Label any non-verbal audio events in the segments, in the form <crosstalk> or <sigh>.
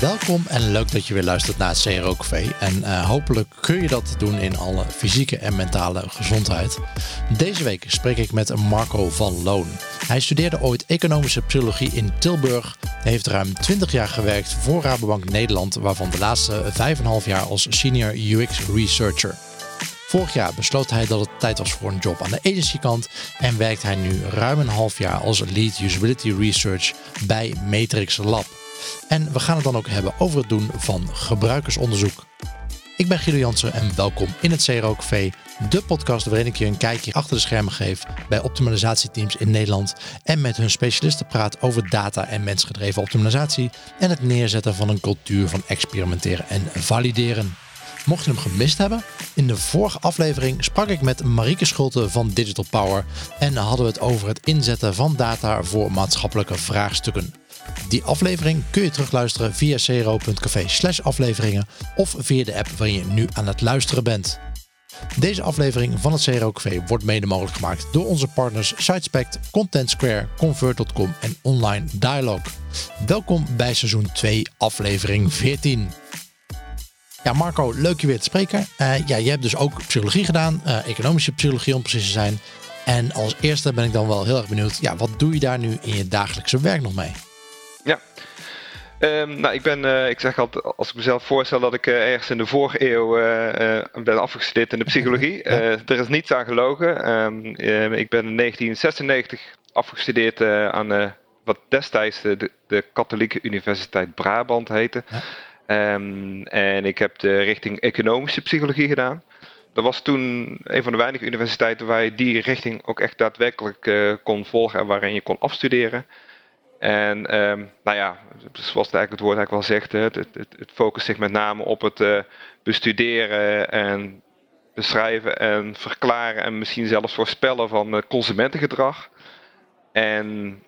Welkom en leuk dat je weer luistert naar het CRO Café. En uh, hopelijk kun je dat doen in alle fysieke en mentale gezondheid. Deze week spreek ik met Marco van Loon. Hij studeerde ooit economische psychologie in Tilburg. Heeft ruim 20 jaar gewerkt voor Rabobank Nederland, waarvan de laatste 5,5 jaar als senior UX researcher. Vorig jaar besloot hij dat het tijd was voor een job aan de agencykant en werkt hij nu ruim een half jaar als lead usability research bij Matrix Lab. En we gaan het dan ook hebben over het doen van gebruikersonderzoek. Ik ben Guido Jansen en welkom in het CRO Café, de podcast waarin ik je een kijkje achter de schermen geef bij optimalisatieteams in Nederland en met hun specialisten praat over data en mensgedreven optimalisatie en het neerzetten van een cultuur van experimenteren en valideren. Mocht je hem gemist hebben, in de vorige aflevering sprak ik met Marieke Schulte van Digital Power en hadden we het over het inzetten van data voor maatschappelijke vraagstukken. Die aflevering kun je terugluisteren via cro.café afleveringen of via de app waarin je nu aan het luisteren bent. Deze aflevering van het CRO Café wordt mede mogelijk gemaakt door onze partners SiteSpect, Content Square, Convert.com en Online Dialogue. Welkom bij seizoen 2, aflevering 14. Ja, Marco, leuk je weer te spreken. Uh, ja, je hebt dus ook psychologie gedaan, uh, economische psychologie om precies te zijn. En als eerste ben ik dan wel heel erg benieuwd, ja, wat doe je daar nu in je dagelijkse werk nog mee? Ja, um, nou, ik ben, uh, ik zeg altijd, als ik mezelf voorstel dat ik uh, ergens in de vorige eeuw uh, ben afgestudeerd in de psychologie. Er is niets aan gelogen. Um, ik ben in 1996 afgestudeerd aan wat destijds de, de, Katholieke Universiteit Brabant heette. Ja. Um, en ik heb de richting economische psychologie gedaan. Dat was toen een van de weinige universiteiten waar je die richting ook echt daadwerkelijk kon volgen en waarin je kon afstuderen. En um, nou ja, zoals het eigenlijk het woord eigenlijk wel zegt, het, het, het focust zich met name op het uh, bestuderen en beschrijven en verklaren en misschien zelfs voorspellen van uh, consumentengedrag. En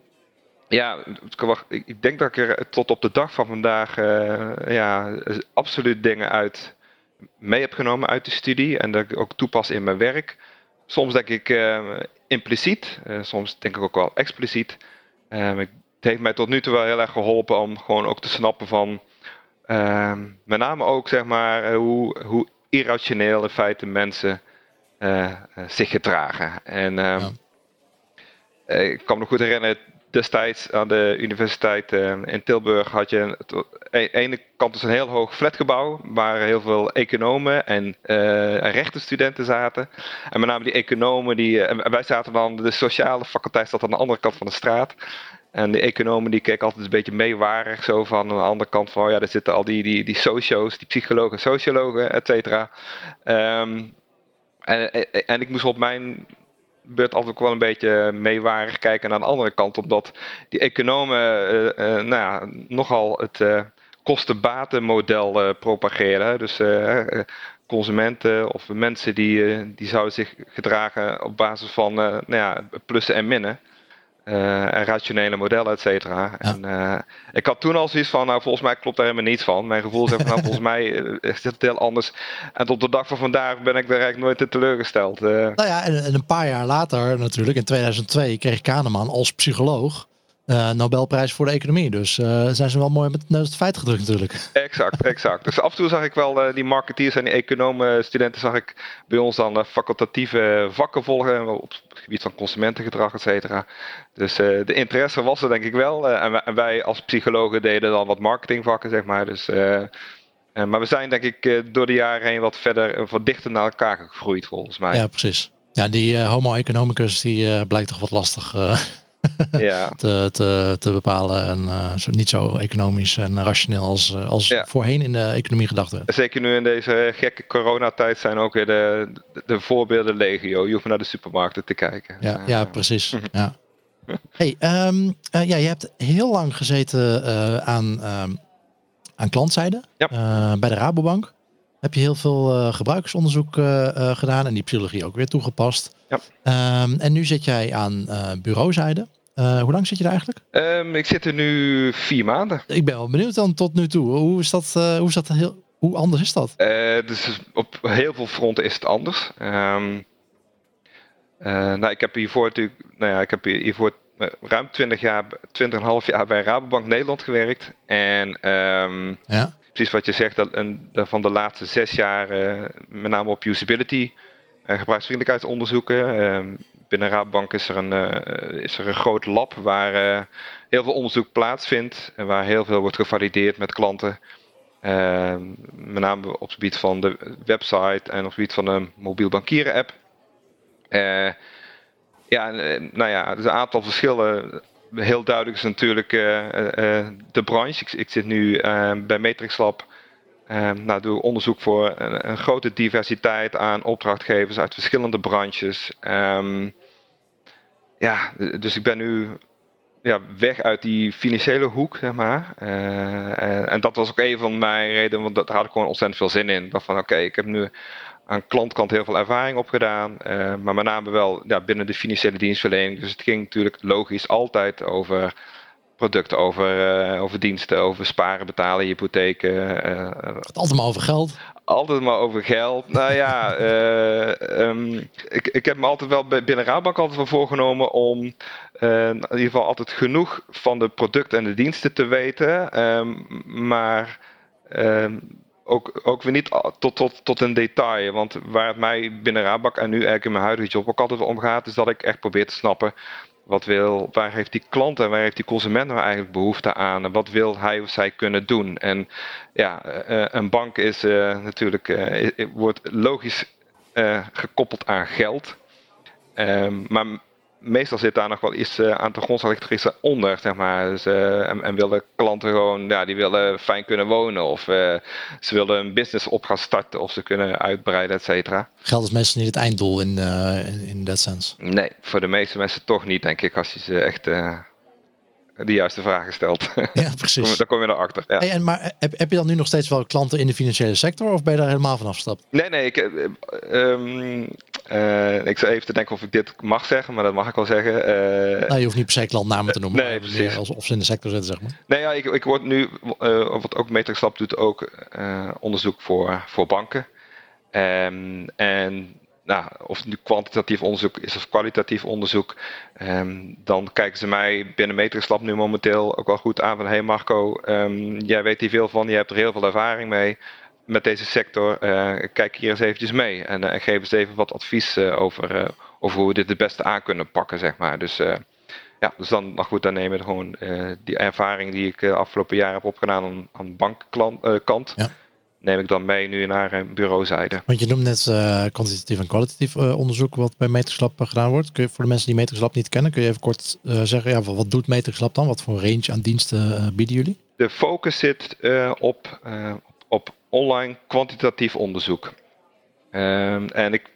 ja, ik denk dat ik er tot op de dag van vandaag uh, ja, absoluut dingen uit mee heb genomen uit de studie en dat ik ook toepas in mijn werk. Soms denk ik impliciet, soms denk ik ook wel expliciet. Um, ik het heeft mij tot nu toe wel heel erg geholpen om gewoon ook te snappen van, uh, met name ook zeg maar, eh, hoe, hoe irrationeel in feite mensen uh, zich gedragen. En uh, ja. ik kan me nog goed herinneren, destijds aan de universiteit in Tilburg had je aan de ene kant dus een heel hoog flatgebouw waar heel veel economen en, rechtenstudenten zaten. En met name die economen, die, en wij zaten dan, de sociale faculteit zat aan de andere kant van de straat. En de economen die keken altijd een beetje meewarig zo van aan de andere kant van, oh ja, er zitten al die, die, die socio's, die psychologen, sociologen, et cetera. Um, en, en ik moest op mijn beurt altijd wel een beetje meewarig kijken naar de andere kant, omdat die economen uh, uh, nou ja, nogal het uh, kosten-baten-model propageren. Dus consumenten of mensen die, die zouden zich gedragen op basis van nou ja, plussen en minnen. Uh, en rationele modellen, et cetera. En uh, ik had toen al zoiets van, nou volgens mij klopt daar helemaal niets van. Mijn gevoel zegt van, nou volgens mij is het heel anders. En tot de dag van vandaag ben ik er eigenlijk nooit in teleurgesteld. Uh. Nou ja, en, en, een paar jaar later natuurlijk, in 2002, kreeg Kahneman als psycholoog uh, Nobelprijs voor de economie. Dus uh, zijn ze wel mooi met het feit gedrukt natuurlijk. Exact, exact. Dus af en toe zag ik wel uh, die marketeers en die economen studenten zag ik bij ons dan facultatieve vakken volgen op het gebied van consumentengedrag, et cetera. Dus de interesse was er denk ik wel. En wij, en, wij, als psychologen deden dan wat marketingvakken, zeg maar. Dus, maar we zijn denk ik door de jaren heen wat verder, wat dichter naar elkaar gegroeid volgens mij. Ja, precies. Ja, die homo economicus die blijkt toch wat lastig <laughs> ja. te, te, te bepalen. En uh, niet zo economisch en rationeel als, eh, als voorheen in de economie gedacht werd. Zeker nu in deze gekke coronatijd zijn ook weer de, de, voorbeelden legio. Je hoeft naar de supermarkten te kijken. Ja, ja precies. <laughs> Ja. Hey, um, uh, ja, je hebt heel lang gezeten aan, um, aan klantzijde bij de Rabobank. Heb je heel veel gebruikersonderzoek gedaan en die psychologie ook weer toegepast. Ja. Um, en nu zit jij aan bureauzijde. Uh, hoe lang zit je er eigenlijk? Um, ik zit er nu vier maanden. Ik ben wel benieuwd dan tot nu toe. Hoe is dat, uh, hoe is dat heel, hoe anders is dat? Uh, dus op heel veel fronten is het anders. Um, nou, ik heb hiervoor natuurlijk, nou ja, ik heb hiervoor ruim 20 jaar, 20,5 jaar bij Rabobank Nederland gewerkt. En um, ja. Precies wat je zegt, dat, en, van de laatste zes jaar met name op usability, gebruiksvriendelijkheidsonderzoeken. Um, binnen Rabobank is er een, is er een groot lab waar heel veel onderzoek plaatsvindt en waar heel veel wordt gevalideerd met klanten. Ehm, met name op het gebied van de website en op het gebied van de mobiel bankieren app. Ja, eh, nou ja, er is een aantal verschillen. Heel duidelijk is natuurlijk uh, de branche. Ik, zit nu bij Matrix Lab. nou, doe onderzoek voor een, een, grote diversiteit aan opdrachtgevers uit verschillende branches. Um, ja, dus ik ben nu ja, weg uit die financiële hoek, zeg maar. En, en, dat was ook een van mijn redenen, want daar had ik gewoon ontzettend veel zin in. Dat van, oké, ik heb nu aan klantkant heel veel ervaring opgedaan, uh, maar met name wel ja, binnen de financiële dienstverlening. Dus het ging natuurlijk logisch altijd over producten, over, uh, over diensten, over sparen, betalen, hypotheken. Uh, het altijd maar over geld. Altijd maar over geld. Nou ja, um, <laughs> ik, ik heb me altijd wel binnen Raadbank altijd wel voorgenomen om in ieder geval altijd genoeg van de producten en de diensten te weten. Um, maar um, ook, ook weer niet tot, tot, tot een detail. Want waar het mij binnen Raadbank en nu eigenlijk in mijn huidige job ook altijd om gaat, is dat ik echt probeer te snappen wat wil, waar heeft die klant en waar heeft die consument nou eigenlijk behoefte aan? En wat wil hij of zij kunnen doen? En ja, eh, een bank is uh, natuurlijk, wordt logisch gekoppeld aan geld. Um, maar meestal zit daar nog wel iets uh, aan de grondslagrectrice onder, zeg maar. Dus, uh, en, en, willen klanten gewoon, ja, die willen fijn kunnen wonen. Of uh, ze willen een business op gaan starten of ze kunnen uitbreiden, et cetera. Geld is meestal niet het einddoel in, in, in dat sens. Nee, voor de meeste mensen toch niet, denk ik, als je ze echt de juiste vragen stelt. Ja, <laughs> precies. dan kom je erachter. Ja. Hey, en maar heb, heb je dan nu nog steeds wel klanten in de financiële sector of ben je daar helemaal van afgestapt? Nee, nee. Ik, um, uh, ik zou even te denken of ik dit mag zeggen, maar dat mag ik wel zeggen. Uh, nou, je hoeft niet per se klantnamen te noemen. Nee, precies. Alsof ze in de sector zitten, zeg maar. Nee, ja, ik, ik word nu, uh, wat ook Matrix Lab doet, ook onderzoek voor, voor banken. Um, en nou, of het nu kwantitatief onderzoek is of kwalitatief onderzoek, um, dan kijken ze mij binnen Matrix Lab nu momenteel ook wel goed aan van hey Marco, um, jij weet hier veel van, je hebt er heel veel ervaring mee met deze sector. Uh, kijk hier eens eventjes mee en, uh, geef eens even wat advies uh, over, over hoe we dit het beste aan kunnen pakken, zeg maar. Dus ja, dus dan, maar goed, dan nemen we gewoon die ervaring die ik de afgelopen jaar heb opgedaan aan, aan bankkant. Ja neem ik dan mee nu naar een bureauzijde. Want je noemt net kwantitatief en kwalitatief onderzoek wat bij Matrixlab gedaan wordt. Kun je voor de mensen die Matrixlab niet kennen, kun je even kort zeggen, ja, wat doet Matrixlab dan? Wat voor range aan diensten bieden jullie? De focus zit op, op online kwantitatief onderzoek. Ehm, en ik,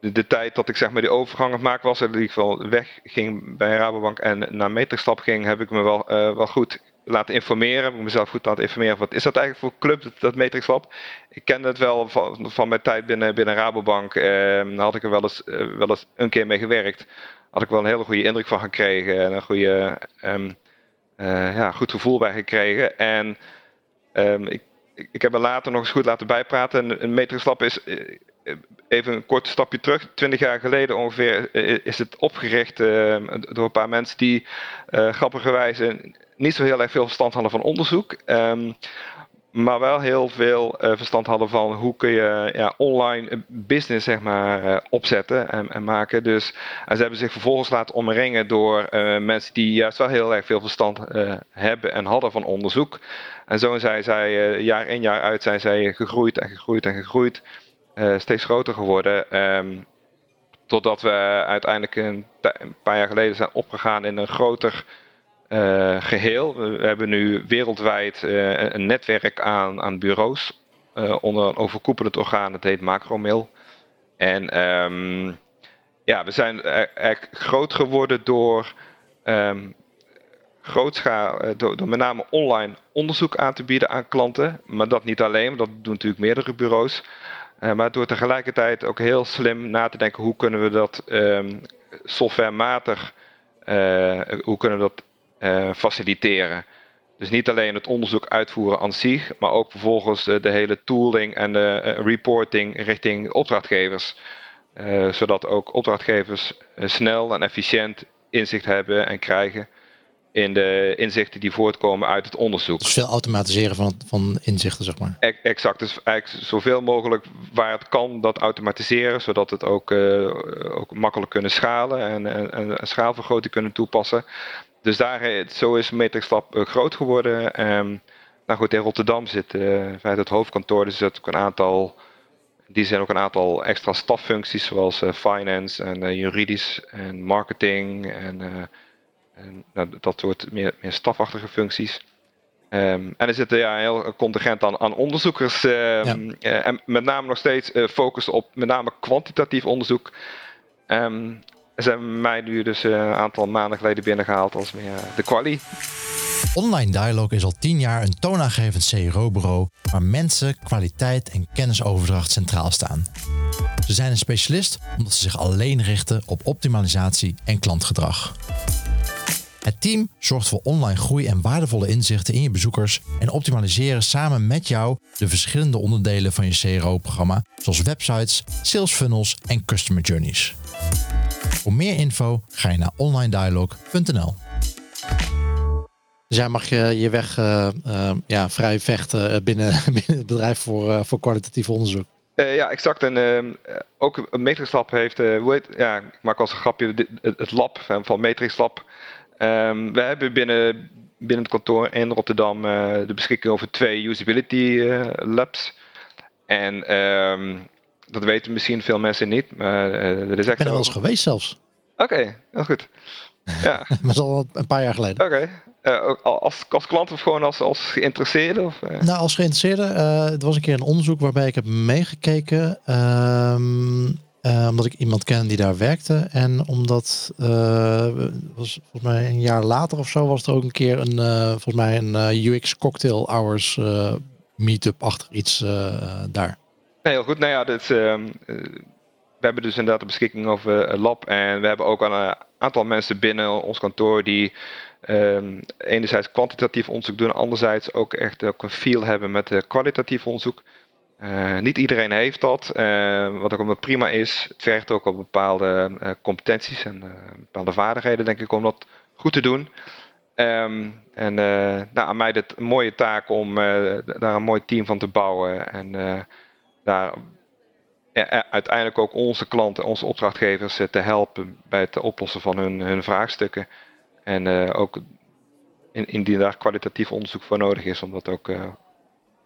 de, tijd dat ik zeg maar die overgang het was, in ieder geval wegging bij Rabobank en naar Matrixlab ging, heb ik me wel, wel goed laten informeren. Ik mezelf goed laten informeren. Wat is dat eigenlijk voor club, dat, dat? Ik kende het wel van, van mijn tijd binnen, binnen Rabobank. Eh, had ik er wel eens, eh, wel eens een keer mee gewerkt. Had ik wel een hele goede indruk van gekregen. En een goede, um, uh, ja, goed gevoel bij gekregen. En ik, ik heb er later nog eens goed laten bijpraten. En een Lab is eh, even een kort stapje terug. Twintig jaar geleden ongeveer is het opgericht ehm, door een paar mensen die uh, grappigerwijs niet zo heel erg veel verstand hadden van onderzoek. Um, maar wel heel veel uh, verstand hadden van hoe kun je ja, online business zeg maar, uh, opzetten en, en, maken. Dus, en ze hebben zich vervolgens laten omringen door uh, mensen die juist wel heel erg veel verstand hebben en hadden van onderzoek. En zo zijn zij jaar in jaar uit zijn zij gegroeid en gegroeid en gegroeid. steeds groter geworden. Um, totdat we uiteindelijk een, een, paar jaar geleden zijn opgegaan in een groter geheel. We hebben nu wereldwijd uh, een netwerk aan, aan bureaus uh, onder een overkoepelend orgaan, dat heet Macromail. En um, ja, we zijn eigenlijk groot geworden door um, door, door, met name online onderzoek aan te bieden aan klanten. Maar dat niet alleen, dat doen natuurlijk meerdere bureaus. maar door tegelijkertijd ook heel slim na te denken hoe kunnen we dat um, softwarematig, hoe kunnen we dat uh, faciliteren. Dus niet alleen het onderzoek uitvoeren aan zich, maar ook vervolgens de, hele tooling en de uh, reporting richting opdrachtgevers. Uh, zodat ook opdrachtgevers snel en efficiënt inzicht hebben en krijgen in de inzichten die voortkomen uit het onderzoek. Dus veel automatiseren van, van inzichten, zeg maar. Exact, dus eigenlijk zoveel mogelijk waar het kan dat automatiseren, zodat het ook, uh, ook makkelijk kunnen schalen en, en, en schaalvergroting kunnen toepassen. Dus daar, zo is Matrix Lab groot geworden. Um, nou goed, in Rotterdam zit uh, het hoofdkantoor, dus er zit ook een aantal die zijn ook een aantal extra staffuncties, zoals uh, finance en uh, juridisch en marketing en, en nou, dat soort meer, meer stafachtige functies. Um, en er zit ja, een heel contingent aan, aan onderzoekers. Um, ja. en met name nog steeds focus op met name kwantitatief onderzoek. Um, zijn mij nu dus een aantal maanden geleden binnengehaald als meer de quali. Online Dialog is al tien jaar een toonaangevend CRO-bureau waar mensen, kwaliteit en kennisoverdracht centraal staan. Ze zijn een specialist omdat ze zich alleen richten op optimalisatie en klantgedrag. Het team zorgt voor online groei en waardevolle inzichten in je bezoekers en optimaliseren samen met jou de verschillende onderdelen van je CRO-programma, zoals websites, sales funnels en customer journeys. Voor meer info ga je naar onlinedialog.nl. Dus jij mag je, je weg uh, uh, ja, vrij vechten binnen, <laughs> binnen het bedrijf voor, uh, voor kwalitatief onderzoek. ja, exact. En ehm, ook een Matrix Lab heeft, hoe heet, ja, ik maak als een grapje, dit, het lab van Matrix Lab. Um, we hebben binnen, binnen het kantoor in Rotterdam de beschikking over twee usability labs. En um, dat weten misschien veel mensen niet. Maar, er is echt ik ben er wel eens geweest zelfs. Oké, okay, heel goed. Ja. maar <laughs> dat al een paar jaar geleden. Oké. Okay. Uh, als, als klant of gewoon als, als geïnteresseerde? Of, uh? Nou, als geïnteresseerde. Uh, het was een keer een onderzoek waarbij ik heb meegekeken. Um, omdat ik iemand ken die daar werkte. En omdat, was volgens mij een jaar later of zo, was er ook een keer een, volgens mij een UX Cocktail Hours meetup achter iets daar. Nee, heel goed. Nou ja, dit, ehm, we hebben dus inderdaad de beschikking over lab. En we hebben ook een aantal mensen binnen ons kantoor die um, enerzijds kwantitatief onderzoek doen, anderzijds ook echt ook een feel hebben met kwalitatief onderzoek. Niet iedereen heeft dat, wat ook prima is. Het vergt ook op bepaalde competenties en bepaalde vaardigheden, denk ik, om dat goed te doen. Um, en nou, aan mij de mooie taak om daar een mooi team van te bouwen en daar uiteindelijk ook onze klanten, onze opdrachtgevers te helpen bij het oplossen van hun, hun vraagstukken. En uh, ook in, indien daar kwalitatief onderzoek voor nodig is, om dat ook uh,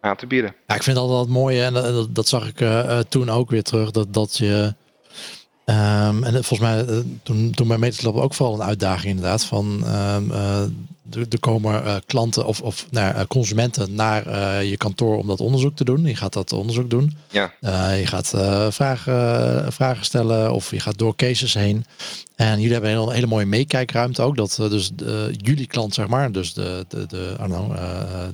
aan te bieden. Ja, ik vind dat wel het mooie, en dat, dat zag ik toen ook weer terug, dat, dat je. Um, en volgens mij, toen, toen bij Meterslab ook vooral een uitdaging inderdaad van um, er komen uh, klanten of, of nou, consumenten naar je kantoor om dat onderzoek te doen. Je gaat dat onderzoek doen. Ja. je gaat vragen, vragen stellen of je gaat door cases heen. En jullie hebben een hele, hele mooie meekijkruimte ook. Dat dus jullie klant, zeg maar, dus de, de, de, I don't know,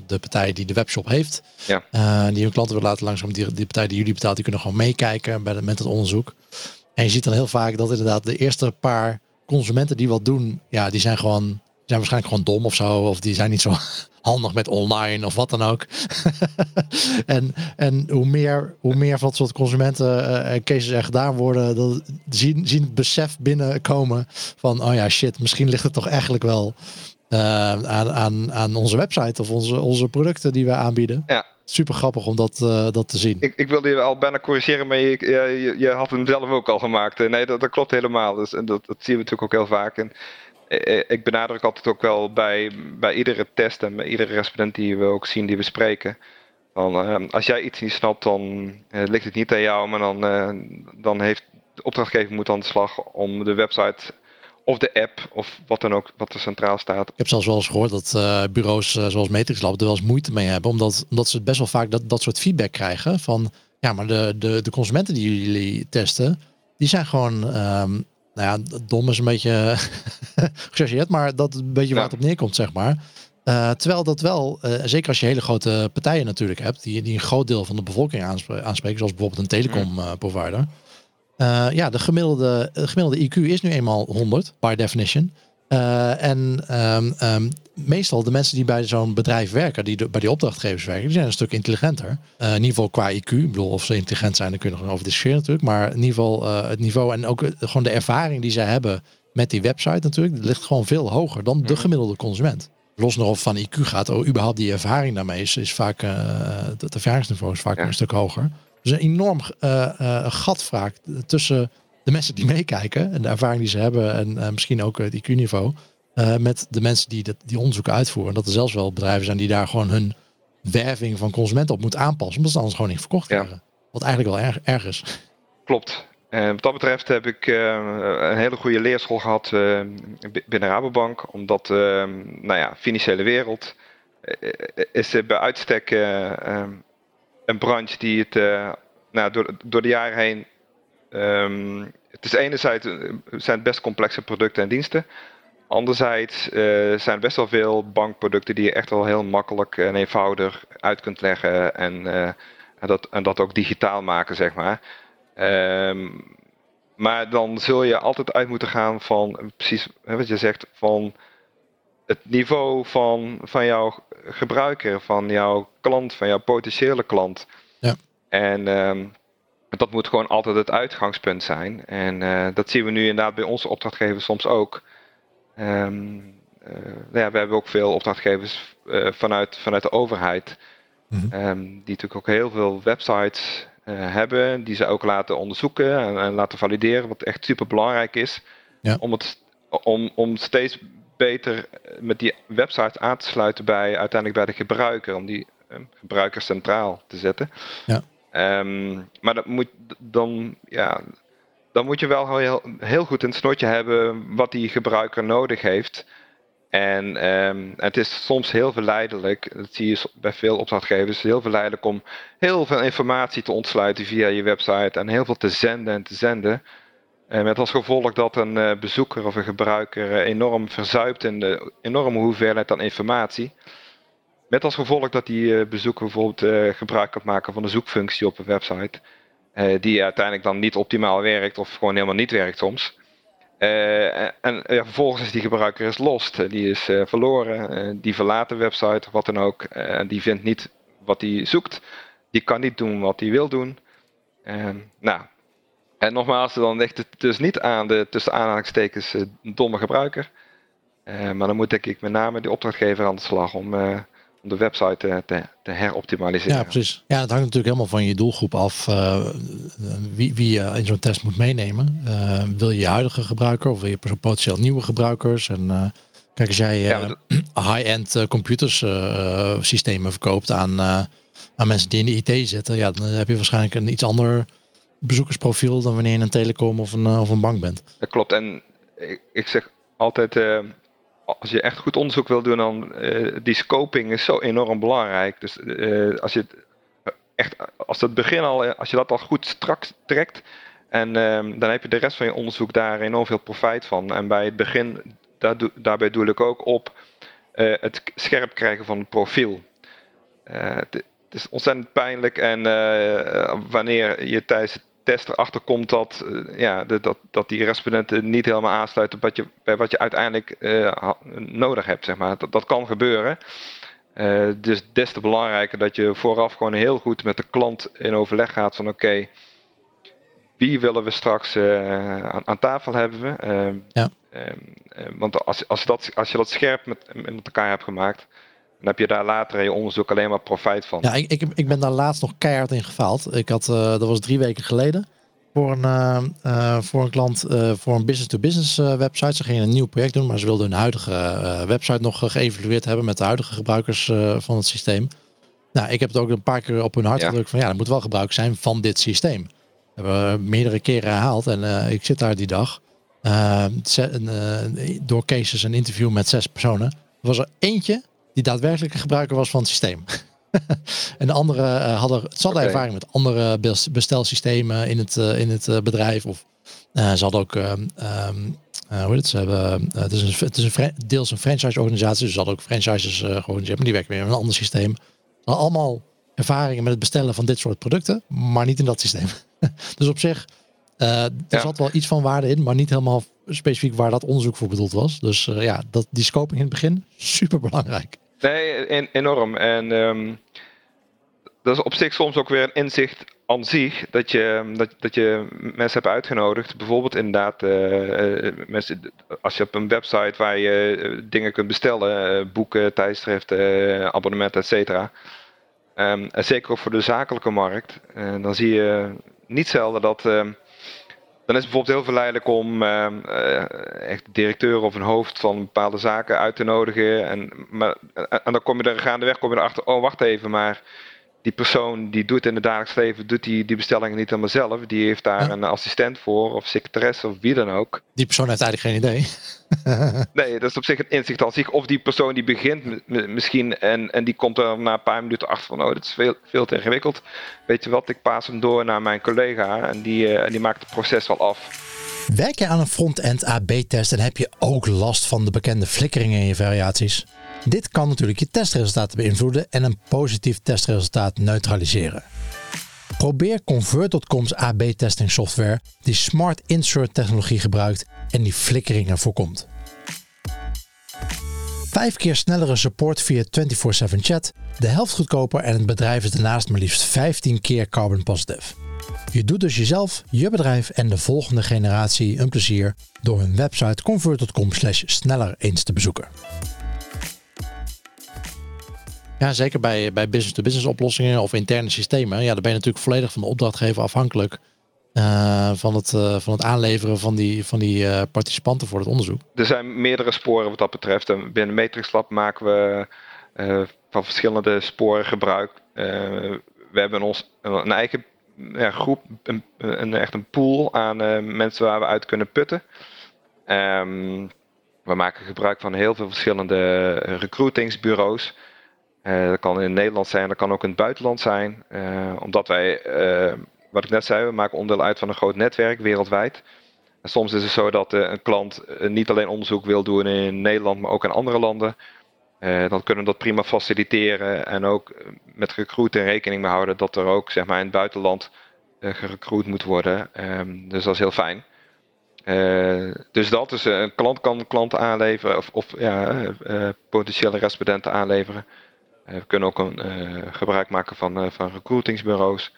de partij die de webshop heeft, ja. die hun klanten wil laten langzaam, die, die partij die jullie betaalt, die kunnen gewoon meekijken bij de, met het onderzoek. En je ziet dan heel vaak dat inderdaad de eerste paar consumenten die wat doen, ja, die zijn gewoon zijn waarschijnlijk gewoon dom of zo. Of die zijn niet zo <laughs> handig met online of wat dan ook. <laughs> en, en hoe meer, hoe meer van dat soort consumenten uh, cases er gedaan worden, dat zien, zien het besef binnenkomen van, oh ja, shit, misschien ligt het toch eigenlijk wel uh, aan, aan, aan onze website of onze, onze producten die we aanbieden. Ja. Super grappig om dat, uh, dat te zien. Ik, ik wilde je al bijna corrigeren, maar je, je, had hem zelf ook al gemaakt. Nee, dat, dat klopt helemaal. Dus, en dat, dat zien we natuurlijk ook heel vaak. En eh, eh, ik benadruk altijd ook wel bij, bij iedere test en bij iedere respondent die we ook zien, die we spreken. Van, uh, als jij iets niet snapt, dan ligt het niet aan jou, maar dan, dan heeft de opdrachtgever moet aan de slag om de website of de app of wat dan ook wat er centraal staat. Ik heb zelfs wel eens gehoord dat bureaus zoals Matrix Lab er wel eens moeite mee hebben, omdat, omdat ze best wel vaak dat, dat soort feedback krijgen van ja, maar de, de, de consumenten die jullie testen, die zijn gewoon um, nou ja, dom is een beetje <laughs> gechargeerd, maar dat een beetje waar het op neerkomt, zeg maar. Uh, terwijl dat wel, zeker als je hele grote partijen natuurlijk hebt, die, die een groot deel van de bevolking aanspreken, zoals bijvoorbeeld een telecom uh, provider. ja, de gemiddelde, de gemiddelde IQ is nu eenmaal 100, by definition. Uh, en um, um, meestal de mensen die bij zo'n bedrijf werken, die bij die opdrachtgevers werken, die zijn een stuk intelligenter. Uh, in ieder geval qua IQ. Ik bedoel, of ze intelligent zijn, daar kunnen we over discussiëren natuurlijk. Maar in ieder geval het niveau en ook gewoon de ervaring die zij hebben met die website natuurlijk, die ligt gewoon veel hoger dan de Mhm. gemiddelde consument. Los nog of van IQ gaat, oh, überhaupt die ervaring daarmee is, is vaak, het ervaringsniveau is vaak Ja. een stuk hoger. Dus een enorm uh, uh, gat vaak tussen de mensen die <laughs> meekijken en de ervaring die ze hebben en uh, misschien ook het IQ-niveau, uh, met de mensen die dat, die onderzoeken uitvoeren. Dat er zelfs wel bedrijven zijn die daar gewoon hun werving van consumenten op moeten aanpassen, omdat ze anders gewoon niet verkocht Ja. worden. Wat eigenlijk wel erg, erg is. Klopt. En wat dat betreft heb ik een hele goede leerschool gehad binnen Rabobank. Omdat, nou ja, financiële wereld is bij uitstek een branche die het nou, door, door de jaren heen. Um, het is enerzijds zijn het best complexe producten en diensten. Anderzijds zijn er best wel veel bankproducten die je echt wel heel makkelijk en eenvoudig uit kunt leggen. En, dat, en dat ook digitaal maken, zeg maar. Um, maar dan zul je altijd uit moeten gaan van, precies wat je zegt, van het niveau van, van jouw gebruiker, van jouw klant, van jouw potentiële klant. Ja. En um, dat moet gewoon altijd het uitgangspunt zijn. En uh, dat zien we nu inderdaad bij onze opdrachtgevers soms ook. Um, uh, ja, we hebben ook veel opdrachtgevers uh, vanuit, vanuit de overheid. Mhm. die natuurlijk ook heel veel websites hebben, die ze ook laten onderzoeken en, en, laten valideren, wat echt super belangrijk is. Ja. Om, het, om, om steeds beter met die websites aan te sluiten bij uiteindelijk bij de gebruiker, om die um, gebruiker centraal te zetten. Ja. Um, maar dat moet dan, ja, dan moet je wel heel, heel goed in het snotje hebben wat die gebruiker nodig heeft. En um, het is soms heel verleidelijk, dat zie je bij veel opdrachtgevers, heel verleidelijk om heel veel informatie te ontsluiten via je website en heel veel te zenden en te zenden. En met als gevolg dat een uh, bezoeker of een gebruiker uh, enorm verzuipt in de enorme hoeveelheid aan informatie. Met als gevolg dat die bezoeker bijvoorbeeld gebruik kan maken van de zoekfunctie op een website. die uiteindelijk dan niet optimaal werkt of gewoon helemaal niet werkt soms. En ja, vervolgens is die gebruiker is lost, die is verloren, die verlaat de website of wat dan ook, die vindt niet wat hij zoekt, die kan niet doen wat hij wil doen. nou, en nogmaals, dan ligt het dus niet aan de tussen aanhalingstekens domme gebruiker, maar dan moet denk ik met name de opdrachtgever aan de slag om, om de website te, te, heroptimaliseren. Ja, precies. Ja, het hangt natuurlijk helemaal van je doelgroep af uh, wie, wie je in zo'n test moet meenemen. Wil je je huidige gebruiker of wil je potentieel nieuwe gebruikers? En kijk, als jij Ja, <clears throat> high-end computers systemen verkoopt aan, aan mensen die in de IT zitten, ja, dan heb je waarschijnlijk een iets ander bezoekersprofiel dan wanneer je een telecom of een, of een bank bent. Dat klopt. En ik, ik zeg altijd eh, als je echt goed onderzoek wil doen, dan uh, die scoping is zo enorm belangrijk. Dus als je echt, als het begin al, als je dat al goed strak trekt, en um, dan heb je de rest van je onderzoek daar enorm veel profijt van. En bij het begin, daar daarbij doe ik ook op het scherp krijgen van het profiel. het is ontzettend pijnlijk en wanneer je tijdens het test erachter komt dat, uh, ja, de, dat, dat die respondenten niet helemaal aansluiten bij wat je, bij wat je uiteindelijk uh, nodig hebt. Zeg maar. dat, dat kan gebeuren. Uh, dus des te belangrijker dat je vooraf gewoon heel goed met de klant in overleg gaat van oké, okay, wie willen we straks aan, aan, tafel hebben we. ja. want als, als, dat, als je dat scherp met, met elkaar hebt gemaakt, dan heb je daar later in je onderzoek alleen maar profijt van. Ja, ik, ik, ik ben daar laatst nog keihard in gefaald. Ik had, uh, dat was drie weken geleden, voor een, uh, uh, voor een klant, voor een business-to-business -business, website. Ze gingen een nieuw project doen, maar ze wilden hun huidige website nog geëvalueerd hebben met de huidige gebruikers van het systeem. Nou, ik heb het ook een paar keer op hun hart Ja. gedrukt van ja, er moet wel gebruik zijn van dit systeem. Dat hebben we meerdere keren herhaald en ik zit daar die dag. door cases een interview met zes personen. Er was er eentje die daadwerkelijk een gebruiker was van het systeem. <laughs> en de anderen uh, hadden, ze hadden Oké. ervaring met andere bestelsystemen in het, uh, in het uh, bedrijf. Of ze hadden ook, um, hoe heet het, ze hebben, het is, een, het is een, deels een franchise-organisatie, dus ze hadden ook franchises georganiseerd, maar die werken weer met een ander systeem. Allemaal ervaringen met het bestellen van dit soort producten, maar niet in dat systeem. <laughs> dus op zich, er Ja. zat wel iets van waarde in, maar niet helemaal specifiek waar dat onderzoek voor bedoeld was. Dus ja, dat, die scoping in het begin, <laughs> super belangrijk. Nee, en, enorm. En um, dat is op zich soms ook weer een inzicht aan zich dat je, dat, dat je mensen hebt uitgenodigd. Bijvoorbeeld inderdaad, uh, mensen, als je op een website waar je dingen kunt bestellen, boeken, tijdschriften, abonnementen, et cetera. Um, en zeker ook voor de zakelijke markt. dan zie je niet zelden dat ehm, dan is het bijvoorbeeld heel verleidelijk om uh, echt directeur of een hoofd van bepaalde zaken uit te nodigen. En, maar, en dan kom je er gaandeweg kom je erachter, oh wacht even, maar die persoon die doet in het dagelijks leven, doet die, die bestellingen niet helemaal zelf. Die heeft daar een assistent voor, of secretaresse, of wie dan ook. Die persoon heeft eigenlijk geen idee. <laughs> nee, dat is op zich een inzicht als zich. Of die persoon die begint misschien en, en die komt er na een paar minuten achter van, oh, dat is veel, veel te ingewikkeld. Weet je wat, ik paas hem door naar mijn collega en die, uh, en die maakt het proces wel af. Werk je aan een front-end AB-test en heb je ook last van de bekende flikkeringen in je variaties? Dit kan natuurlijk je testresultaten beïnvloeden en een positief testresultaat neutraliseren. Probeer Convert.com's AB-testing software die Smart Insert technologie gebruikt en die flikkeringen voorkomt. Vijf keer snellere support via 24/7 chat, de helft goedkoper en het bedrijf is daarnaast maar liefst 15 keer carbon positive. Je doet dus jezelf, je bedrijf en de volgende generatie een plezier door hun website convert.com sneller eens te bezoeken. Ja, zeker bij, bij business-to-business oplossingen of interne systemen. Ja, dan ben je natuurlijk volledig van de opdrachtgever afhankelijk. Uh, van, het, uh, van het aanleveren van die, van die uh, participanten voor het onderzoek. Er zijn meerdere sporen wat dat betreft. En binnen Matrix Lab maken we van verschillende sporen gebruik. we hebben ons een eigen ja, groep, een, een, echt een pool aan mensen waar we uit kunnen putten. Um, we maken gebruik van heel veel verschillende recruitingsbureaus. Uh, dat kan in Nederland zijn, dat kan ook in het buitenland zijn. Uh, omdat wij, uh, wat ik net zei, we maken onderdeel uit van een groot netwerk wereldwijd. En soms is het zo dat een klant niet alleen onderzoek wil doen in Nederland, maar ook in andere landen. dan kunnen we dat prima faciliteren en ook met recruiten rekening mee houden dat er ook zeg maar, in het buitenland gerecruit moet worden. Um, dus dat is heel fijn. dus dat, dus een klant kan klanten aanleveren of, of ja, potentiële respondenten aanleveren. Eh, we kunnen ook een, eh, gebruik maken van, eh, van recruitingsbureaus.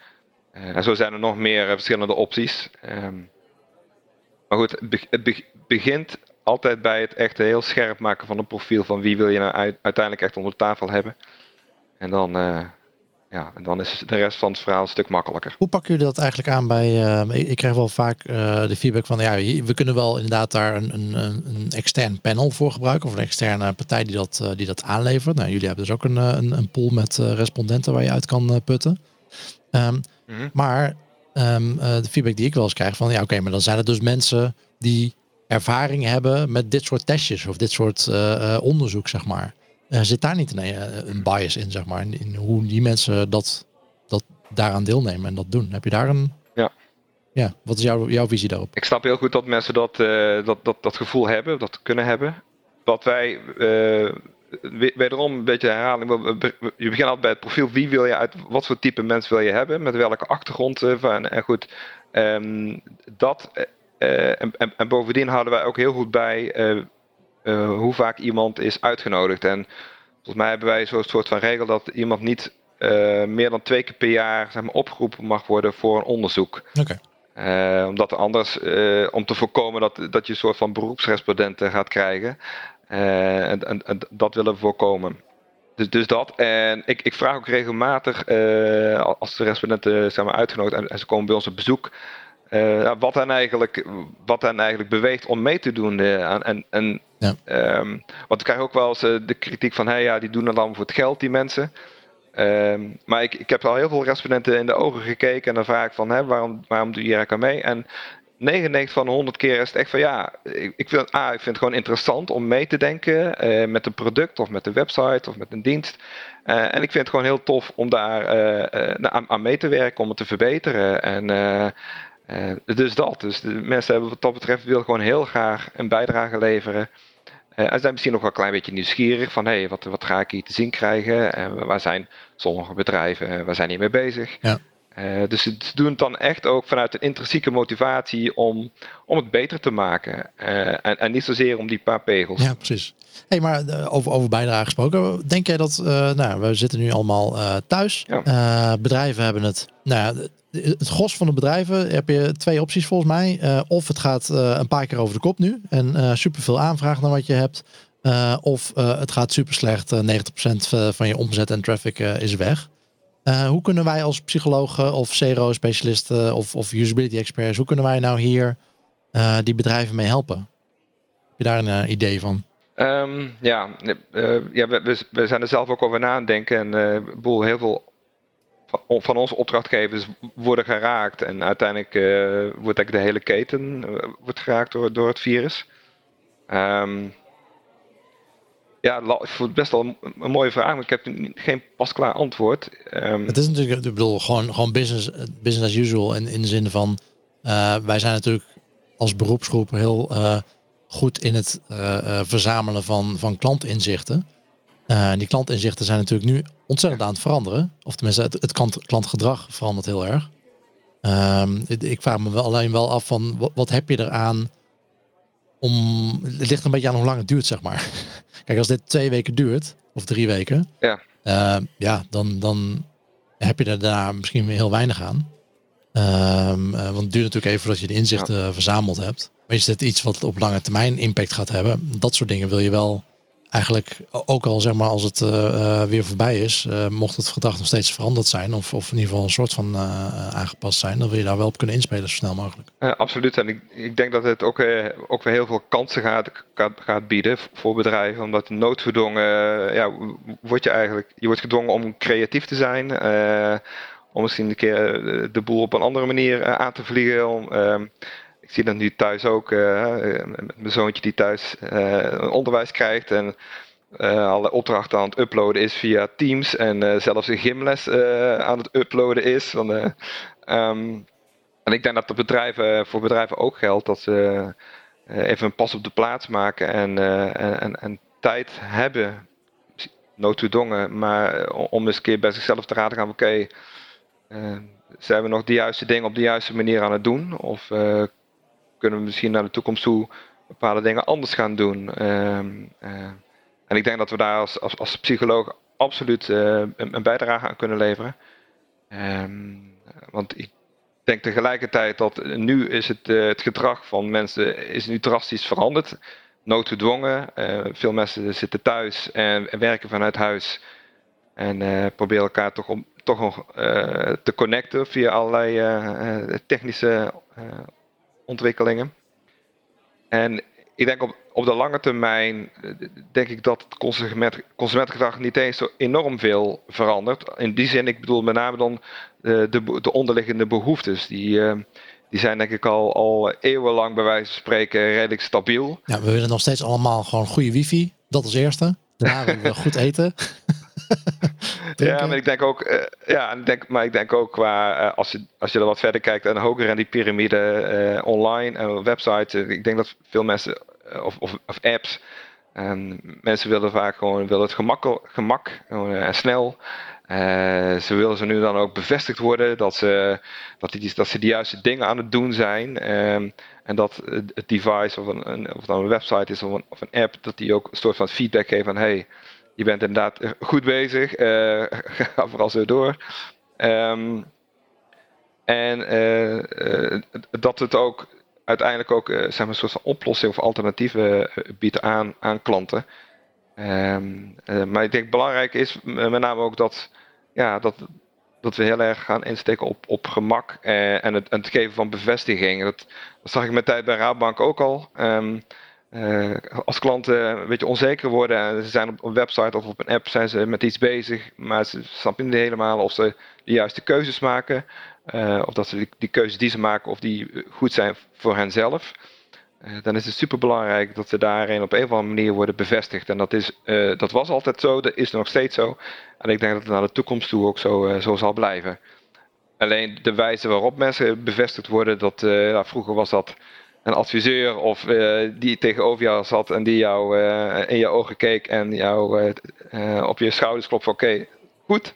en zo zijn er nog meer verschillende opties. Ehm, maar goed, het, begint altijd bij het echt heel scherp maken van een profiel van wie wil je nou uiteindelijk echt onder tafel hebben. En dan, ja, en dan is de rest van het verhaal een stuk makkelijker. Hoe pakken jullie dat eigenlijk aan bij, uh, ik krijg wel vaak uh, de feedback van, ja, we kunnen wel inderdaad daar een, een, een extern panel voor gebruiken, of een externe partij die dat, uh, die dat aanlevert. Nou, jullie hebben dus ook een, een, een pool met respondenten waar je uit kan putten. Um, mm-hmm. Maar um, de feedback die ik wel eens krijg van, ja, oké, maar dan zijn het dus mensen die ervaring hebben met dit soort testjes of dit soort onderzoek, zeg maar. Uh, zit daar niet een, eh, een bias in, zeg maar, in, in, hoe die mensen dat, dat daaraan deelnemen en dat doen? Heb je daar een... Ja. Ja, wat is jouw, jouw visie daarop? Ik snap heel goed dat mensen dat, uh, dat, dat, dat gevoel hebben, dat kunnen hebben. Wat wij, wederom een beetje herhaling, je begint altijd bij het profiel. Wie wil je uit, wat voor type mens wil je hebben, met welke achtergrond. van, en goed, um, dat... En, en, en, bovendien houden wij ook heel goed bij uh, hoe vaak iemand is uitgenodigd. En volgens mij hebben wij zo'n soort van regel dat iemand niet uh, meer dan twee keer per jaar zeg maar, opgeroepen mag worden voor een onderzoek. Okay. Uh, omdat anders, om te voorkomen dat, dat je een soort van beroepsrespondenten gaat krijgen. En, en, en, dat willen we voorkomen. Dus, dus dat. En ik, ik vraag ook regelmatig, als de respondenten zijn uitgenodigd en, en, ze komen bij ons op bezoek, uh, wat, hen eigenlijk, wat hen eigenlijk beweegt om mee te doen. Uh, en, en, ja. um, want ik krijg ook wel eens uh, de kritiek van, hey, ja, die doen het dan voor het geld, die mensen. Um, maar ik, ik heb al heel veel respondenten in de ogen gekeken en dan vraag ik van, hè, waarom, waarom doe je hier aan mee? En 99 van de 100 keer is het echt van ja, ik, ik, vind, ah, ik vind het gewoon interessant om mee te denken met een product of met een website of met een dienst. En ik vind het gewoon heel tof om daar aan, aan, mee te werken, om het te verbeteren. En dus dat. Dus de mensen hebben wat dat betreft wil gewoon heel graag een bijdrage leveren. Uh, en zijn misschien nog wel een klein beetje nieuwsgierig van hé, hey, wat, wat ga ik hier te zien krijgen? En waar zijn sommige bedrijven, waar zijn die mee bezig? Ja. Uh, dus ze doen het dan echt ook vanuit een intrinsieke motivatie om, om het beter te maken. en, en niet zozeer om die paar pegels. Ja, precies. Hey, maar over, over bijdrage gesproken, denk jij dat, nou, we zitten nu allemaal thuis. Ja. bedrijven hebben het, nou ja, het gros van de bedrijven heb je twee opties volgens mij. of het gaat een paar keer over de kop nu en super veel aanvraag naar wat je hebt. of het gaat super slecht, 90% van je omzet en traffic is weg. hoe kunnen wij als psychologen of CRO-specialisten of, of usability experts, hoe kunnen wij nou hier die bedrijven mee helpen? Heb je daar een idee van? Um, ja, uh, ja we, we, zijn er zelf ook over na denken. En uh, boel, heel veel van, onze opdrachtgevers worden geraakt. En uiteindelijk uh, wordt eigenlijk de hele keten wordt geraakt door, door het virus. Um, ja, ik voel het best wel een, mooie vraag, maar ik heb geen pasklaar antwoord. Um, het is natuurlijk, ik bedoel, gewoon, gewoon business, business as usual. In, in de zin van, wij zijn natuurlijk als beroepsgroep heel goed in het verzamelen van, van klantinzichten. Die klantinzichten zijn natuurlijk nu ontzettend aan het veranderen. Of tenminste, het, het klant, klantgedrag verandert heel erg. Um, ik vraag me wel alleen wel af van wat, wat, heb je eraan om. Het ligt een beetje aan hoe lang het duurt, zeg maar. <laughs> Kijk, als dit twee weken duurt, of drie weken, ja, ja dan, dan heb je er daar misschien heel weinig aan. Um, want het duurt natuurlijk even voordat je de inzichten verzameld hebt. Maar is dit iets wat op lange termijn impact gaat hebben? Dat soort dingen wil je wel eigenlijk, ook al zeg maar als het uh, weer voorbij is, uh, mocht het gedrag nog steeds veranderd zijn, of, of in ieder geval een soort van aangepast zijn, dan wil je daar wel op kunnen inspelen zo snel mogelijk. absoluut. En ik, ik denk dat het ook, ook weer heel veel kansen gaat, gaat, bieden voor bedrijven, omdat noodgedwongen, ja, word je eigenlijk, je wordt gedwongen om creatief te zijn, om misschien een keer de boel op een andere manier aan te vliegen. Ehm, ik zie dat nu thuis ook, uh, mijn zoontje die thuis uh, onderwijs krijgt en alle opdrachten aan het uploaden is via Teams en zelfs een gymles aan het uploaden is. Um, en ik denk dat dat bedrijven, voor bedrijven ook geldt dat ze even een pas op de plaats maken en, en, en tijd hebben, noodtoedongen, maar om eens een keer bij zichzelf te raden gaan, oké, zijn we nog de juiste dingen op de juiste manier aan het doen? Of kunnen we misschien naar de toekomst toe bepaalde dingen anders gaan doen. Ehm, eh, en ik denk dat we daar als, als, als psycholoog absoluut eh, een, een, bijdrage aan kunnen leveren. Ehm, want ik denk tegelijkertijd dat nu is het, uh, het gedrag van mensen is nu drastisch veranderd. Noodgedwongen. Uh, veel mensen zitten thuis en, en werken vanuit huis. En uh, proberen elkaar toch, om, toch nog te connecten via allerlei technische ontwikkelingen. En ik denk op, op de lange termijn, eh, denk ik dat het consument, consumentengedrag niet eens zo enorm veel verandert. In die zin, ik bedoel met name dan de, eh, de, de onderliggende behoeftes. Die, uh, die zijn denk ik al, al eeuwenlang bij wijze van spreken redelijk stabiel. Ja, we willen nog steeds allemaal gewoon goede wifi. Dat als eerste. Daarna willen we goed eten. <laughs> ja, maar ik denk ook, uh, ja, ik denk, maar ik denk ook qua, uh, als, je, als je er wat verder kijkt en hoger in die piramide uh, online en websites, ik denk dat veel mensen, of, of, of, apps, en mensen willen vaak gewoon willen het gemak, gemak en snel. ze willen ze nu dan ook bevestigd worden dat ze, dat, die, dat ze de juiste dingen aan het doen zijn. Um, en dat het device of, een, een, of dan een website is of een, of een app, dat die ook een soort van feedback geeft van hey, je bent inderdaad goed bezig. Uh, <laughs> ga vooral zo door. Um, en uh, dat het ook uiteindelijk ook zeg maar een soort van oplossing of alternatieven biedt aan, aan klanten. Um, maar ik denk belangrijk is met name ook dat, ja, dat, dat we heel erg gaan insteken op, op gemak en, het, en het geven van bevestiging. Dat, dat zag ik met tijd bij Raadbank ook al. Um, uh, als klanten een beetje onzeker worden en ze zijn op een website of op een app zijn ze met iets bezig, maar ze snappen niet helemaal of ze de juiste keuzes maken. Uh, of dat ze die, keuzes die ze maken, of die goed zijn voor henzelf. Uh, dan is het super belangrijk dat ze daarin op een of andere manier worden bevestigd. En dat, is, dat was altijd zo, dat is nog steeds zo. En ik denk dat het naar de toekomst toe ook zo, zo zal blijven. Alleen de wijze waarop mensen bevestigd worden, dat, vroeger was dat een adviseur of uh, die tegenover jou zat en die jou uh, in je ogen keek en jou uh, op je schouders klopt oké, goed.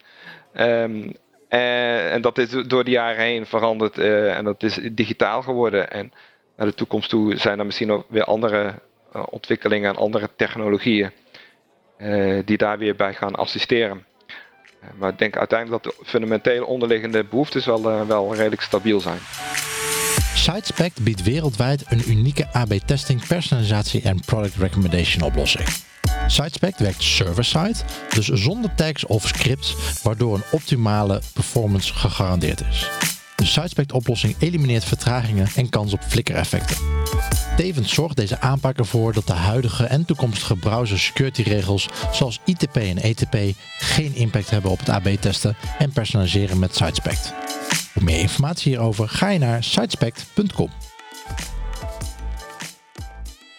En, en, dat is door de jaren heen veranderd en dat is digitaal geworden. En naar de toekomst toe zijn er misschien ook weer andere ontwikkelingen en andere technologieën die daar weer bij gaan assisteren. maar ik denk uiteindelijk dat de fundamentele onderliggende behoeftes wel, wel redelijk stabiel zijn. SiteSpect biedt wereldwijd een unieke AB-testing, personalisatie en product recommendation oplossing. SiteSpect werkt server-side, dus zonder tags of scripts, waardoor een optimale performance gegarandeerd is. De SiteSpect oplossing elimineert vertragingen en kans op flikkereffecten. Tevens zorgt deze aanpak ervoor dat de huidige en toekomstige browser security regels zoals ITP en ETP geen impact hebben op het AB-testen en personaliseren met SiteSpect. Voor meer informatie hierover ga je naar sitespect.com.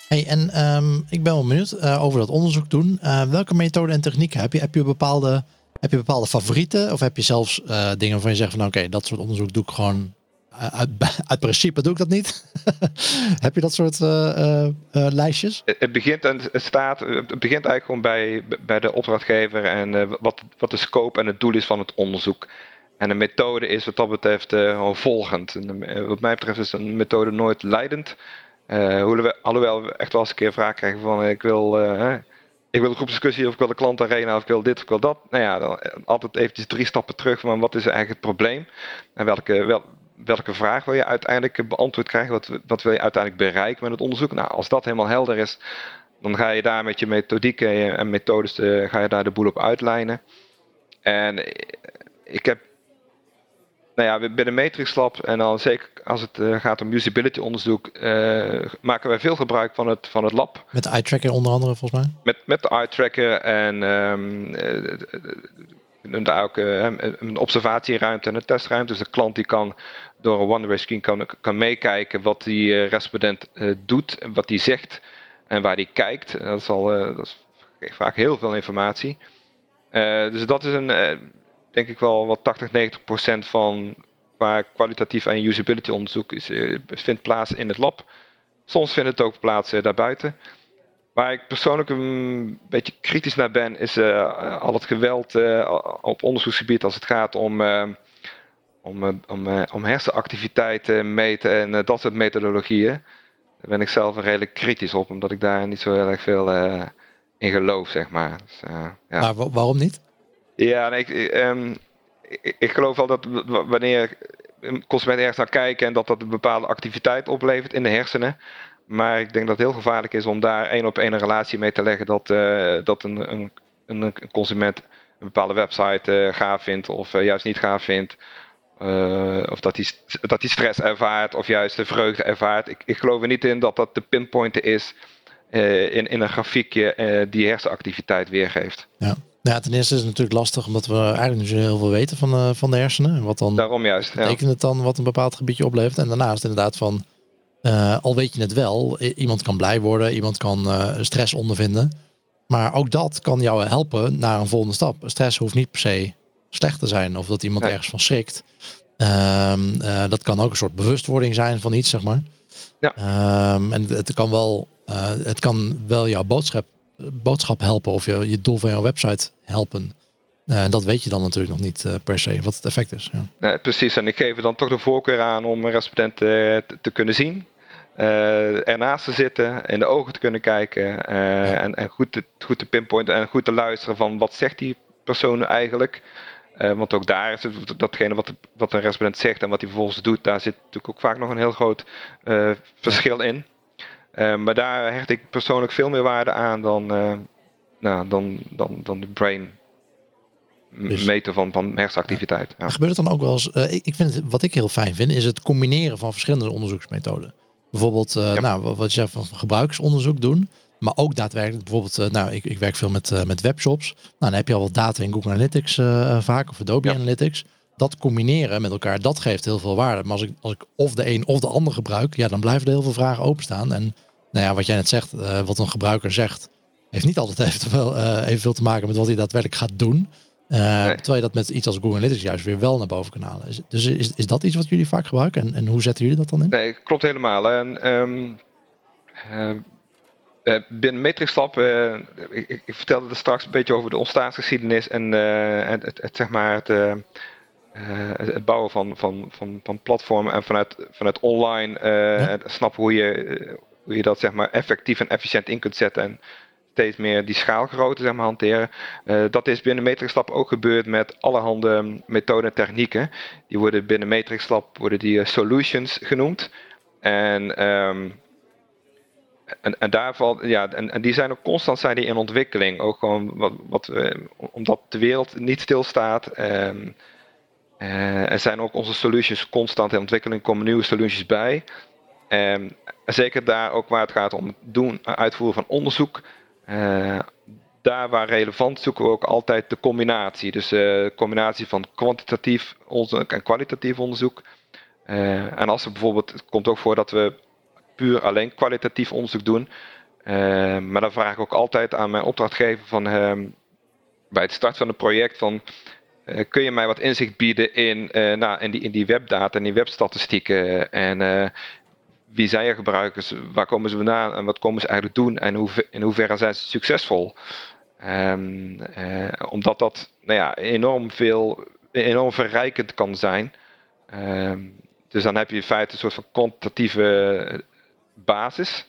Hey, en ehm, ik ben wel benieuwd uh, over dat onderzoek doen. Uh, welke methoden en technieken heb je? Heb je bepaalde, heb je bepaalde favorieten? Of heb je zelfs uh, dingen waarvan je zegt van oké, dat soort onderzoek doe ik gewoon uit, <laughs> uit, principe doe ik dat niet. <laughs> heb je dat soort lijstjes? Het begint en het staat, het begint eigenlijk gewoon bij, bij de opdrachtgever en wat, wat de scope en het doel is van het onderzoek. En de methode is wat dat betreft uh, volgend. En, wat mij betreft is een methode nooit leidend. Uh, alhoewel we echt wel eens een keer vraag krijgen van ik wil, ik wil een groepsdiscussie of ik wil de klantarena of ik wil dit of ik wil dat. Nou ja, dan altijd eventjes drie stappen terug van wat is eigenlijk het probleem en welke, wel, welke vraag wil je uiteindelijk beantwoord krijgen, wat, wat wil je uiteindelijk bereiken met het onderzoek. Nou, als dat helemaal helder is, dan ga je daar met je methodieken en methodes ga je daar de boel op uitlijnen. En ik heb nou ja, binnen Matrix Lab en dan zeker als het uh, gaat om usability onderzoek, uh, maken wij veel gebruik van het, van het lab. Met de eye tracker onder andere volgens mij? Met, met de eye tracker en um, daar ook een observatieruimte en een testruimte. Dus de klant die kan door een one-way screen kan, kan meekijken wat die respondent doet en wat die zegt en waar die kijkt. Dat is al dat is vaak heel veel informatie. dus dat is een denk ik wel wat 80, 90 procent van qua kwalitatief en usability onderzoek is, vindt plaats in het lab. Soms vindt het ook plaats daarbuiten. Waar ik persoonlijk een beetje kritisch naar ben, is al het geweld op onderzoeksgebied als het gaat om, om, om, om hersenactiviteiten meten en dat soort methodologieën. Daar ben ik zelf redelijk kritisch op, omdat ik daar niet zo heel erg veel in geloof, zeg maar. Dus, ja. Maar waarom niet? Ja, nee, ik, um, ik, ik, geloof wel dat wanneer een consument ergens naar kijken en dat dat een bepaalde activiteit oplevert in de hersenen. Maar ik denk dat het heel gevaarlijk is om daar één op één een relatie mee te leggen dat, uh, dat een, een, een, consument een bepaalde website gaaf vindt of juist niet gaaf vindt. Of dat hij, dat hij stress ervaart of juist de vreugde ervaart. Ik, ik geloof er niet in dat dat de pinpointen is in, in een grafiekje die hersenactiviteit weergeeft. Ja. Ja, ten eerste is het natuurlijk lastig omdat we eigenlijk niet zo heel veel weten van, uh, van de hersenen. En wat dan Daarom juist. Ja. Betekent het dan wat een bepaald gebiedje oplevert? En daarnaast inderdaad van, al weet je het wel, iemand kan blij worden, iemand kan stress ondervinden. Maar ook dat kan jou helpen naar een volgende stap. Stress hoeft niet per se slecht te zijn of dat iemand ergens van schrikt. Um, dat kan ook een soort bewustwording zijn van iets, zeg maar. Ja. Um, en het kan wel, het kan wel jouw boodschap boodschap helpen of je, je doel van jouw website helpen. Uh, dat weet je dan natuurlijk nog niet uh, per se, wat het effect is. Ja. Nee, precies, en ik geef er dan toch de voorkeur aan om een respondent te, te, kunnen zien. Uh, ernaast te zitten, in de ogen te kunnen kijken ja. en, en goed, te, goed te pinpointen en goed te luisteren van wat zegt die persoon eigenlijk. Want ook daar is het, datgene wat, wat een respondent zegt en wat hij vervolgens doet, daar zit natuurlijk ook vaak nog een heel groot verschil in. Uh, maar daar hecht ik persoonlijk veel meer waarde aan dan, nou, dan, dan, dan de brain dus, meten van, van hersenactiviteit. Ja. Gebeurt het dan ook wel eens, ik, ik vind het, wat ik heel fijn vind, is het combineren van verschillende onderzoeksmethoden. Bijvoorbeeld, ja. nou, wat je zegt van gebruiksonderzoek doen. Maar ook daadwerkelijk, bijvoorbeeld, nou, ik, ik werk veel met, met webshops. Nou, dan heb je al wat data in Google Analytics vaak, of Adobe ja. Analytics dat combineren met elkaar, dat geeft heel veel waarde. Maar als ik, als ik of de een of de ander gebruik, ja, dan blijven er heel veel vragen openstaan. En nou ja, wat jij net zegt, uh, wat een gebruiker zegt, heeft niet altijd <laughs> evenveel, uh, evenveel te maken met wat hij daadwerkelijk gaat doen. Uh, nee. Terwijl je dat met iets als Google Analytics juist weer wel naar boven kan halen. Is, dus is, is dat iets wat jullie vaak gebruiken? En, en hoe zetten jullie dat dan in? Nee, klopt helemaal. En, um, uh, binnen Matrix Lab, uh, ik, ik, vertelde er straks een beetje over de ontstaansgeschiedenis en, uh, het, het, zeg maar het, het bouwen van, van, van, van platformen en vanuit, vanuit online ja. snappen hoe je, hoe je dat zeg maar effectief en efficiënt in kunt zetten. En steeds meer die schaalgrootte zeg maar, hanteren. dat is binnen Matrix Lab ook gebeurd met allerhande methoden en technieken. Die worden binnen Matrix Lab worden die solutions genoemd. En um, en, en daarvan, ja, en, die zijn ook constant zijn die in ontwikkeling. Ook gewoon wat, wat, uh, omdat de wereld niet stilstaat. Um, uh, er zijn ook onze solutions constant in ontwikkeling, komen nieuwe solutions bij. Um, zeker daar ook waar het gaat om het doen, uitvoeren van onderzoek. Daar waar relevant zoeken we ook altijd de combinatie. Dus de combinatie van kwantitatief onderzoek en kwalitatief onderzoek. en als er bijvoorbeeld, het komt ook voor dat we puur alleen kwalitatief onderzoek doen. Uh, maar dan vraag ik ook altijd aan mijn opdrachtgever van uh, bij het start van een project van uh, kun je mij wat inzicht bieden in, eh, nou, in, die, in die webdata en die webstatistieken en wie zijn je gebruikers, waar komen ze vandaan en wat komen ze eigenlijk doen en hoe, in hoeverre zijn ze succesvol. Um, omdat dat nou ja, enorm veel, enorm verrijkend kan zijn. Dus dan heb je in feite een soort van kwantitatieve basis.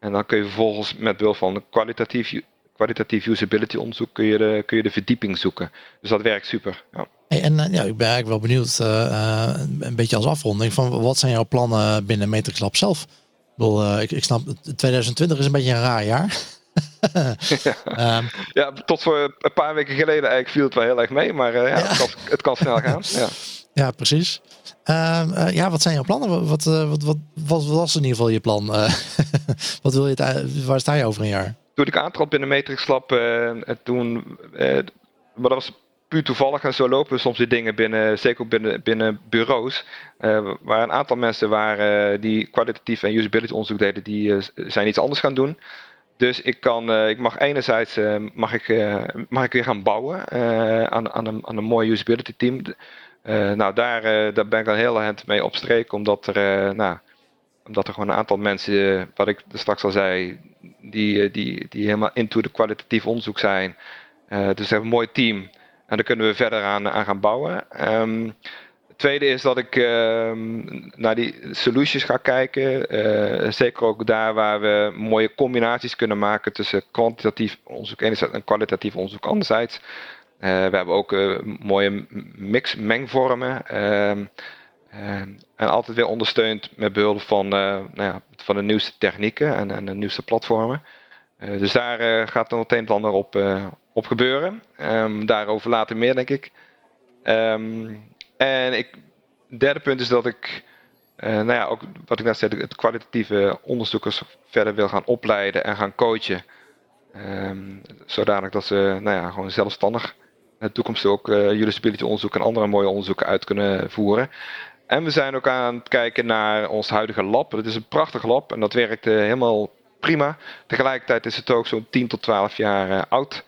En dan kun je vervolgens met behulp van kwalitatief, kwalitatief usability onderzoek kun je, de, kun je de verdieping zoeken. Dus dat werkt super. Ja. Hey, en uh, ja, ik ben eigenlijk wel benieuwd, uh, een beetje als afronding, van wat zijn jouw plannen binnen Matrix Lab zelf? Ik, bedoel, ik, ik snap, 2020 is een beetje een raar jaar. ja. <laughs> Um, <laughs> ja, tot voor een paar weken geleden eigenlijk viel het wel heel erg mee, maar ja, ja. Het, kan, het kan snel gaan. <laughs> Ja. Precies. Uh, ja, wat zijn jouw plannen? Wat, uh, wat, wat, wat, was in ieder geval je plan? Uh, <laughs> wat wil je waar sta je over een jaar? Toen ik aantrad binnen Matrix Lab, toen, maar dat was puur toevallig en zo lopen soms die dingen binnen, zeker ook binnen, binnen bureaus, waar een aantal mensen waren die kwalitatief en usability onderzoek deden, die zijn iets anders gaan doen. Dus ik, kan, ik mag enerzijds mag ik, mag ik weer gaan bouwen aan, aan, een, aan een mooi usability team. Uh, nou, daar, uh, daar ben ik dan heel hand mee op streek, omdat er, uh, nou, omdat er gewoon een aantal mensen, wat ik straks al zei, die, die, die helemaal into de kwalitatief onderzoek zijn. dus we hebben een mooi team en daar kunnen we verder aan, aan gaan bouwen. Um, tweede is dat ik um, naar die solutions ga kijken. zeker ook daar waar we mooie combinaties kunnen maken tussen kwantitatief onderzoek enerzijds en kwalitatief onderzoek anderzijds. Eh, we hebben ook eh, mooie mix mengvormen. Ehm, ehm, en altijd weer ondersteund met behulp van, eh, nou ja, van de nieuwste technieken en, en de nieuwste platformen. dus daar gaat nog het een en ander op, gebeuren. Um, daarover later meer, denk ik. en ik, derde punt is dat ik, nou ja, ook wat ik net zei, het kwalitatieve onderzoekers verder wil gaan opleiden en gaan coachen. Um, zodanig dat ze nou ja, gewoon zelfstandig de toekomst ook uh, usability onderzoek en andere mooie onderzoeken uit kunnen voeren. En we zijn ook aan het kijken naar ons huidige lab. Het is een prachtig lab en dat werkt uh, helemaal prima. Tegelijkertijd is het ook zo'n 10 tot 12 jaar uh, oud.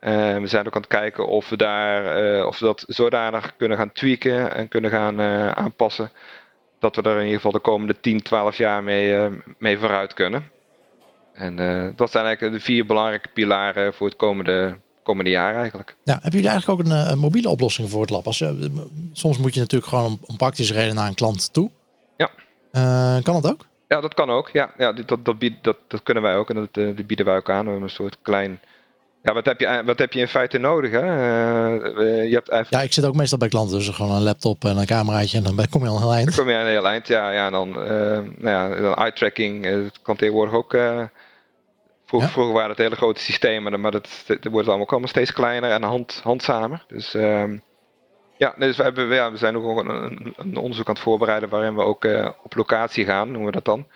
we zijn ook aan het kijken of we, daar, of dat zodanig kunnen gaan tweaken en kunnen gaan aanpassen. Dat we er in ieder geval de komende 10, 12 jaar mee, mee vooruit kunnen. En dat zijn eigenlijk de vier belangrijke pilaren voor het komende komende jaren eigenlijk. Ja, hebben jullie eigenlijk ook een, eh, een mobiele oplossing voor het lab? Als je, soms moet je natuurlijk gewoon om, om praktische reden naar een klant toe. Ja. Uh, kan dat ook? Ja, dat kan ook. Ja, ja dat, dat, bied, dat, dat kunnen wij ook en dat, bieden wij ook aan. We hebben een soort klein... Ja, wat heb je, wat heb je in feite nodig? Hè? Uh, je hebt even... Ja, ik zit ook meestal bij klanten, dus gewoon een laptop en een cameraatje en dan kom je al een heel eind. Dan kom je aan een heel eind, ja. ja en dan, nou ja, dan eye tracking, het kan tegenwoordig ook Vroeger, vroeger waren het hele grote systemen, maar dat, dat wordt allemaal, allemaal steeds kleiner en hand, handzamer. Dus um, ja, dus we, hebben, ja, we zijn ook een, een, onderzoek aan het voorbereiden waarin we ook uh, op locatie gaan, noemen we dat dan.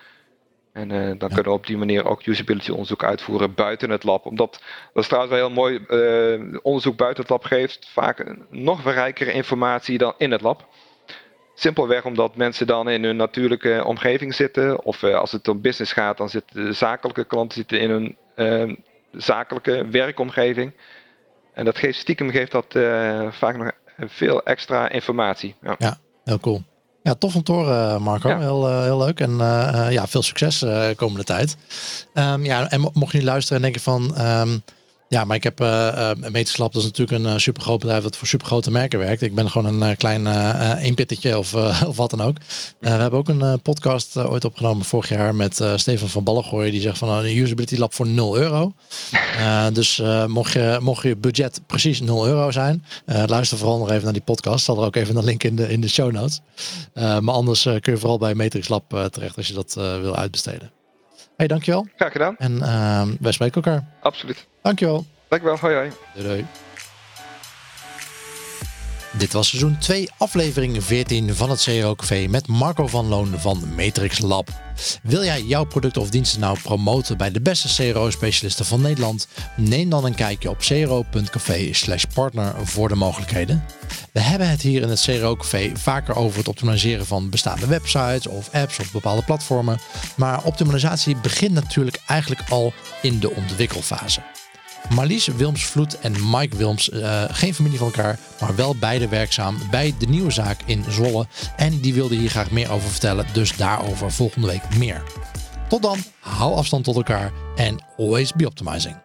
En uh, dan kunnen we op die manier ook usability onderzoek uitvoeren buiten het lab. Omdat, dat is trouwens wel heel mooi, uh, onderzoek buiten het lab geeft vaak nog rijkere informatie dan in het lab. Simpelweg omdat mensen dan in hun natuurlijke omgeving zitten. Of uh, als het om business gaat, dan zitten de zakelijke klanten zitten in hun uh, zakelijke werkomgeving. En dat geeft stiekem geeft dat uh, vaak nog veel extra informatie. Ja, ja heel cool. Ja, tof om te horen, Marco. Ja. Heel, heel leuk. En ja, veel succes komende tijd. Um, ja, en mocht je luisteren en denken van... Um, Ja, maar ik heb uh, Metis Lab, dat is natuurlijk een super groot bedrijf dat voor super grote merken werkt. Ik ben gewoon een klein eenpittetje of, <laughs> of wat dan ook. we hebben ook een podcast ooit opgenomen vorig jaar met Stefan van Ballengooien. Die zegt van een usability lab voor 0 euro. <laughs> dus mocht, je, mocht je budget precies 0 euro zijn, luister vooral nog even naar die podcast. Zal er ook even een link in de, in de show notes. maar anders kun je vooral bij Matrix Lab terecht als je dat wil uitbesteden. Hey, dankjewel. Graag gedaan. En wij spreken elkaar. Absoluut. Dankjewel. Dankjewel. Hoi hoi. Doei doei. Dit was seizoen 2, aflevering 14 van het CRO Café met Marco van Loon van Matrix Lab. Wil jij jouw producten of diensten nou promoten bij de beste CRO-specialisten van Nederland? Neem dan een kijkje op cro.café partner voor de mogelijkheden. We hebben het hier in het CRO Café vaker over het optimaliseren van bestaande websites of apps of bepaalde platformen. Maar optimalisatie begint natuurlijk eigenlijk al in de ontwikkelfase. Marlies Wilms-Vloed en Mike Wilms, uh, geen familie van elkaar, maar wel beide werkzaam bij de nieuwe zaak in Zwolle. En die wilde hier graag meer over vertellen, dus daarover volgende week meer. Tot dan, hou afstand tot elkaar en always be optimizing.